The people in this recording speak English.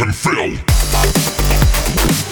and Phil.